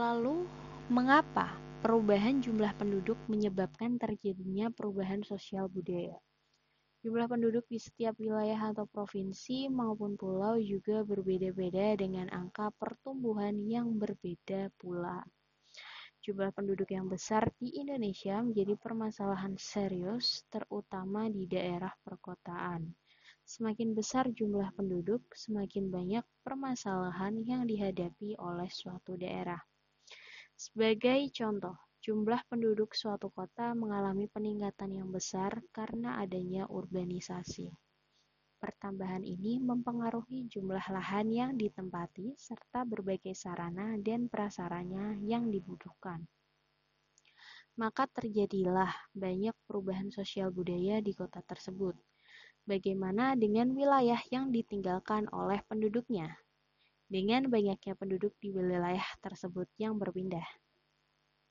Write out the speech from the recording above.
Lalu, mengapa perubahan jumlah penduduk menyebabkan terjadinya perubahan sosial budaya? Jumlah penduduk di setiap wilayah atau provinsi maupun pulau juga berbeda-beda dengan angka pertumbuhan yang berbeda pula. Jumlah penduduk yang besar di Indonesia menjadi permasalahan serius, terutama di daerah perkotaan. Semakin besar jumlah penduduk, semakin banyak permasalahan yang dihadapi oleh suatu daerah. Sebagai contoh, jumlah penduduk suatu kota mengalami peningkatan yang besar karena adanya urbanisasi. Pertambahan ini mempengaruhi jumlah lahan yang ditempati serta berbagai sarana dan prasarana yang dibutuhkan. Maka terjadilah banyak perubahan sosial budaya di kota tersebut. Bagaimana dengan wilayah yang ditinggalkan oleh penduduknya? Dengan banyaknya penduduk di wilayah tersebut yang berpindah.